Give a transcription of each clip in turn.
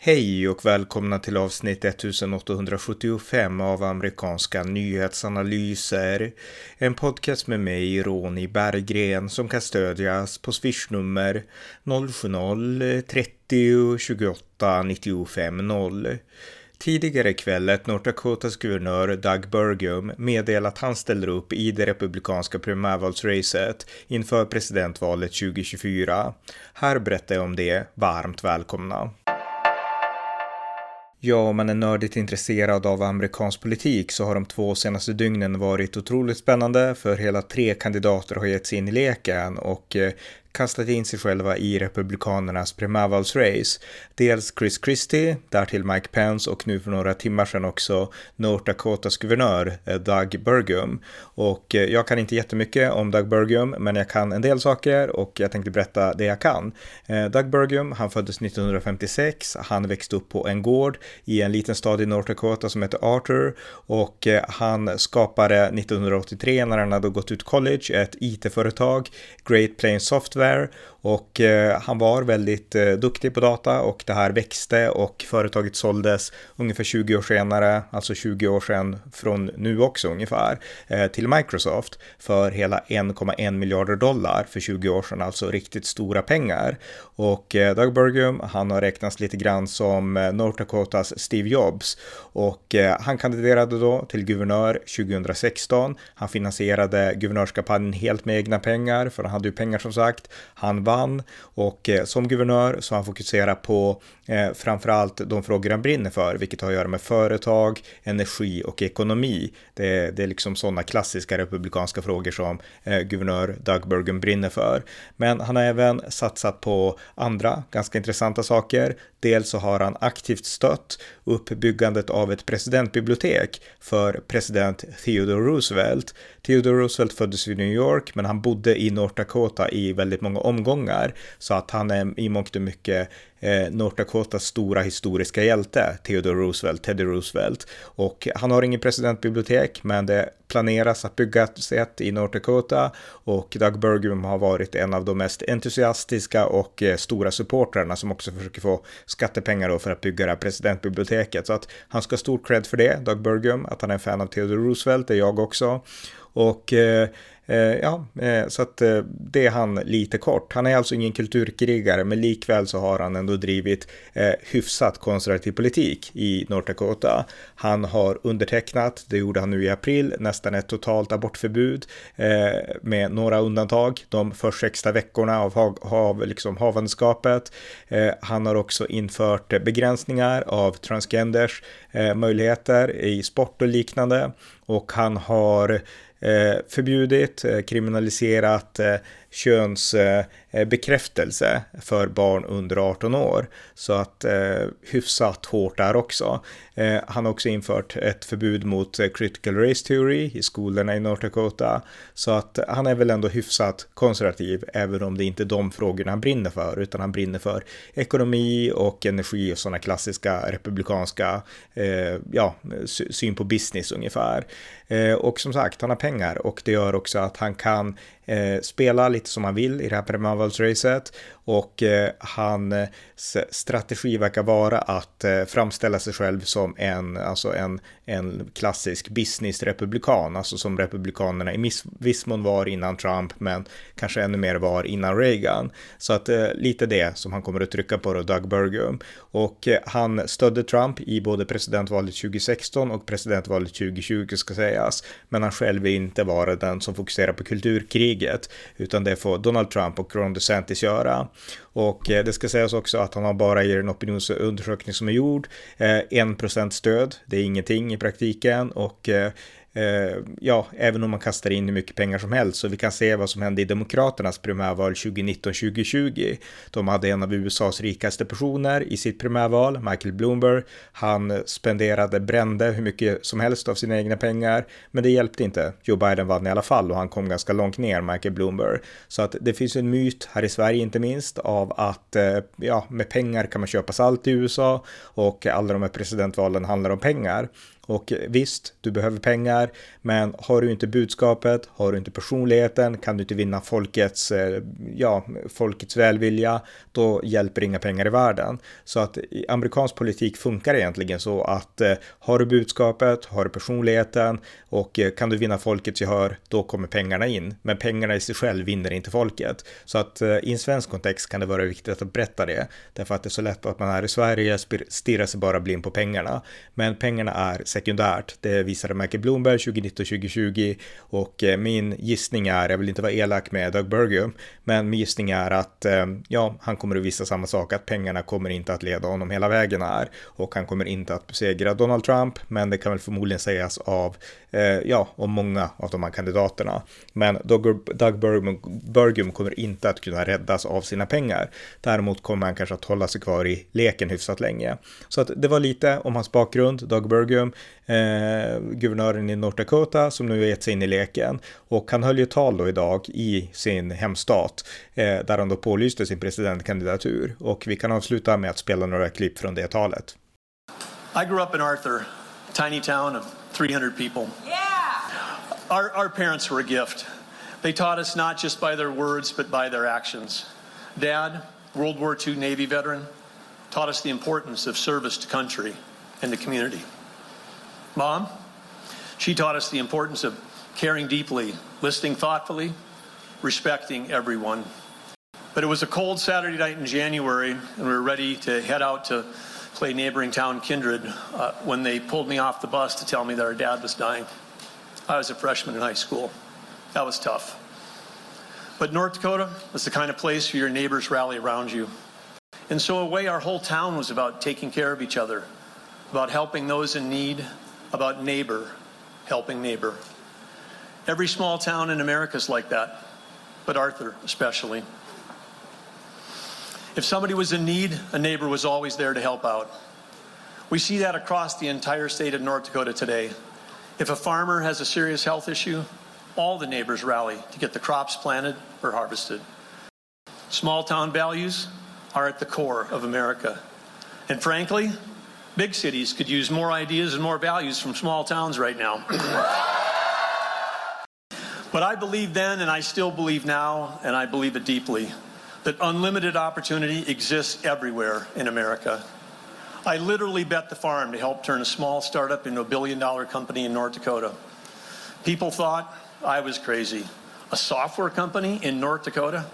Hej och välkomna till avsnitt 1875 av amerikanska nyhetsanalyser. En podcast med mig, Ronny Berggren, som kan stödjas på swishnummer 070-30 28 95 0. Tidigare ikväll North Dakotas guvernör Doug Burgum meddela att han ställer upp i det republikanska primärvalsracet inför presidentvalet 2024. Här berättar jag om det. Varmt välkomna! Ja, om man är nördigt intresserad av amerikansk politik så har de två senaste dygnen varit otroligt spännande för hela tre kandidater har gett sig in i leken och eh, kastat in sig själva i republikanernas primärvalsrace. Dels Chris Christie, därtill Mike Pence och nu för några timmar sedan också North Dakotas guvernör eh, Doug Burgum. Och eh, jag kan inte jättemycket om Doug Burgum, men jag kan en del saker och jag tänkte berätta det jag kan. Eh, Doug Burgum, han föddes 1956, han växte upp på en gård i en liten stad i North Dakota som heter Arthur och han skapade 1983 när han hade gått ut college ett IT-företag, Great Plains Software Software och eh, han var väldigt eh, duktig på data och det här växte och företaget såldes ungefär 20 år senare, alltså 20 år sedan från nu också ungefär, eh, till Microsoft för hela 1,1 miljarder dollar för 20 år sedan, alltså riktigt stora pengar. Och eh, Doug Burgum, han har räknats lite grann som eh, North Dakotas Steve Jobs och eh, han kandiderade då till guvernör 2016. Han finansierade guvernörskampanjen helt med egna pengar, för han hade ju pengar som sagt. Han vann och eh, som guvernör så har han fokuserat på eh, framförallt de frågor han brinner för, vilket har att göra med företag, energi och ekonomi. Det, det är liksom sådana klassiska republikanska frågor som eh, guvernör Doug Burgum brinner för. Men han har även satsat på andra ganska intressanta saker. Dels så har han aktivt stött uppbyggandet av ett presidentbibliotek för president Theodore Roosevelt. Theodore Roosevelt föddes i New York, men han bodde i North Dakota i väldigt många omgångar, så att han är i mångt och mycket eh, North Dakotas stora historiska hjälte, Theodore Roosevelt, Teddy Roosevelt. Och han har ingen presidentbibliotek, men det planeras att bygga ett i North Dakota och Doug Burgum har varit en av de mest entusiastiska och eh, stora supportrarna som också försöker få skattepengar för att bygga det här presidentbiblioteket. Så att han ska ha stort cred för det, Doug Burgum, att han är en fan av Theodore Roosevelt, det är jag också. Och Eh, Eh, ja, eh, så att eh, det är han lite kort. Han är alltså ingen kulturkrigare, men likväl så har han ändå drivit eh, hyfsat konservativ politik i North Dakota. Han har undertecknat, det gjorde han nu i april, nästan ett totalt abortförbud eh, med några undantag de första sexta veckorna av, av liksom havandeskapet. Han har också infört begränsningar av transgenders möjligheter i sport och liknande och han har Eh, förbjudit, eh, kriminaliserat eh, könsbekräftelse för barn under 18 år. Så att eh, hyfsat hårt där också. Eh, han har också infört ett förbud mot eh, critical race theory i skolorna i North Dakota. Så att han är väl ändå hyfsat konservativ, även om det inte är de frågorna han brinner för, utan han brinner för ekonomi och energi och sådana klassiska republikanska eh, ja, syn på business ungefär. Eh, och som sagt, han har pengar och det gör också att han kan eh, spela lite som han vill i det här primärvalsracet och eh, hans strategi verkar vara att eh, framställa sig själv som en, alltså en, en klassisk business-republikan, alltså som republikanerna i viss mån var innan Trump, men kanske ännu mer var innan Reagan. Så att eh, lite det som han kommer att trycka på då, Doug Burgum. Och eh, han stödde Trump i både presidentvalet 2016 och presidentvalet 2020 ska sägas, men han själv vill inte vara den som fokuserar på kulturkrig kriget, utan det får Donald Trump och Ron DeSantis göra. Och eh, det ska sägas också att han har bara i den opinionsundersökning som är gjord eh, 1% stöd. Det är ingenting i praktiken och eh, Eh, ja, även om man kastar in hur mycket pengar som helst. Så vi kan se vad som hände i Demokraternas primärval 2019-2020. De hade en av USAs rikaste personer i sitt primärval, Michael Bloomberg. Han spenderade, brände hur mycket som helst av sina egna pengar, men det hjälpte inte. Joe Biden vann i alla fall och han kom ganska långt ner, Michael Bloomberg. Så att det finns en myt här i Sverige inte minst av att eh, ja, med pengar kan man köpa allt i USA och alla de här presidentvalen handlar om pengar. Och visst, du behöver pengar, men har du inte budskapet, har du inte personligheten, kan du inte vinna folkets, eh, ja, folkets välvilja, då hjälper inga pengar i världen. Så att amerikansk politik funkar egentligen så att eh, har du budskapet, har du personligheten och eh, kan du vinna folkets gehör, då kommer pengarna in. Men pengarna i sig själv vinner inte folket. Så att eh, i en svensk kontext kan det vara viktigt att berätta det, därför att det är så lätt att man här i Sverige stirrar sig bara blind på pengarna. Men pengarna är sekundärt. Det visade Michael Bloomberg 2019-2020 och eh, min gissning är, jag vill inte vara elak med Doug Burgum, men min gissning är att eh, ja, han kommer att visa samma sak, att pengarna kommer inte att leda honom hela vägen här och han kommer inte att besegra Donald Trump, men det kan väl förmodligen sägas av, eh, ja, om många av de här kandidaterna. Men Doug, Doug Burgum, Burgum kommer inte att kunna räddas av sina pengar. Däremot kommer han kanske att hålla sig kvar i leken hyfsat länge. Så att det var lite om hans bakgrund, Doug Burgum, eh, guvernören i North Dakota som nu har gett sig in i leken. Och han höll ju tal då idag i sin hemstat eh, där han då pålyste sin presidentkandidatur. Och vi kan avsluta med att spela några klipp från det talet. I grew up in Arthur, tiny town of 300 people. Yeah! Our, our parents were a gift. They taught us not just by their words, but by their actions. Dad, World War II Navy veteran, taught us the importance of service to country and the community. Mom, she taught us the importance of caring deeply, listening thoughtfully, respecting everyone. But it was a cold Saturday night in January, and we were ready to head out to play neighboring town Kindred uh, when they pulled me off the bus to tell me that our dad was dying. I was a freshman in high school. That was tough. But North Dakota was the kind of place where your neighbors rally around you. And so, in a way, our whole town was about taking care of each other, about helping those in need, about neighbor helping neighbor. Every small town in America is like that, but Arthur especially. If somebody was in need, a neighbor was always there to help out. We see that across the entire state of North Dakota today. If a farmer has a serious health issue, all the neighbors rally to get the crops planted or harvested. Small town values are at the core of America. And frankly, Big cities could use more ideas and more values from small towns right now. but I believe then, and I still believe now, and I believe it deeply, that unlimited opportunity exists everywhere in America. I literally bet the farm to help turn a small startup into a billion dollar company in North Dakota. People thought I was crazy. A software company in North Dakota?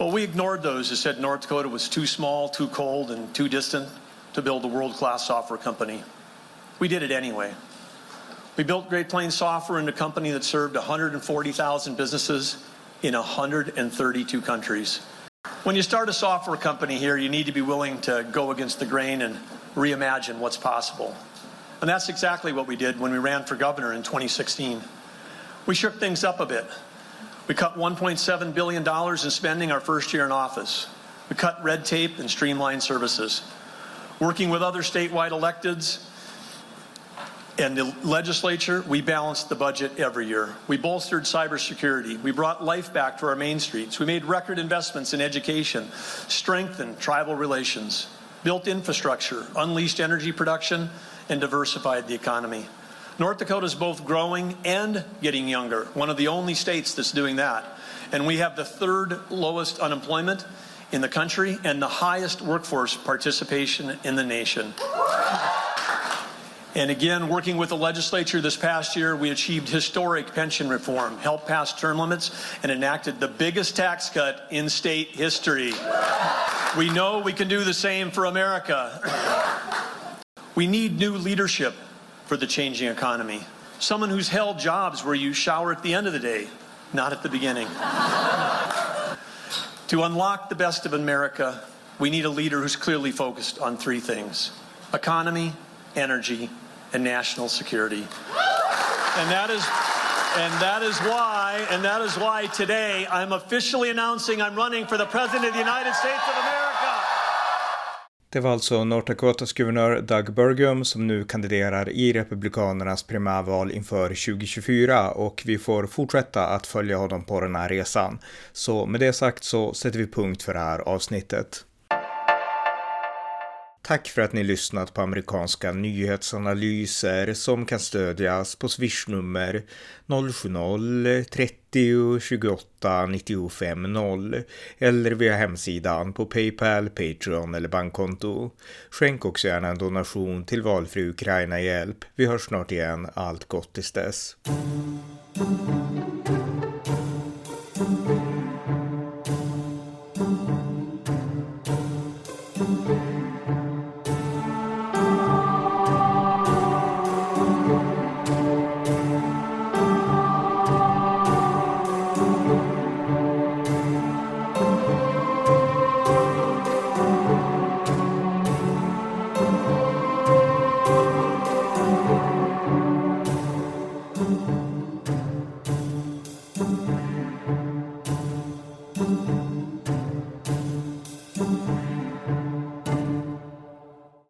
Well, we ignored those who said North Dakota was too small, too cold, and too distant to build a world class software company. We did it anyway. We built Great Plains Software into a company that served 140,000 businesses in 132 countries. When you start a software company here, you need to be willing to go against the grain and reimagine what's possible. And that's exactly what we did when we ran for governor in 2016. We shook things up a bit. We cut $1.7 billion in spending our first year in office. We cut red tape and streamlined services. Working with other statewide electeds and the legislature, we balanced the budget every year. We bolstered cybersecurity. We brought life back to our main streets. We made record investments in education, strengthened tribal relations, built infrastructure, unleashed energy production, and diversified the economy. North Dakota is both growing and getting younger, one of the only states that's doing that. And we have the third lowest unemployment in the country and the highest workforce participation in the nation. And again, working with the legislature this past year, we achieved historic pension reform, helped pass term limits, and enacted the biggest tax cut in state history. We know we can do the same for America. We need new leadership for the changing economy. Someone who's held jobs where you shower at the end of the day, not at the beginning. To unlock the best of America, we need a leader who's clearly focused on three things economy, energy, and national security. And that is and that is why and that is why today I'm officially announcing I'm running for the president of the United States of America. Det var alltså North Dakotas guvernör Doug Burgum som nu kandiderar i Republikanernas primärval inför 2024 och vi får fortsätta att följa honom på den här resan. Så med det sagt så sätter vi punkt för det här avsnittet. Tack för att ni lyssnat på amerikanska nyhetsanalyser som kan stödjas på swishnummer 070-30 28 95 0 eller via hemsidan på Paypal, Patreon eller bankkonto. Skänk också gärna en donation till valfri Ukraina-hjälp. Vi hörs snart igen. Allt gott tills dess.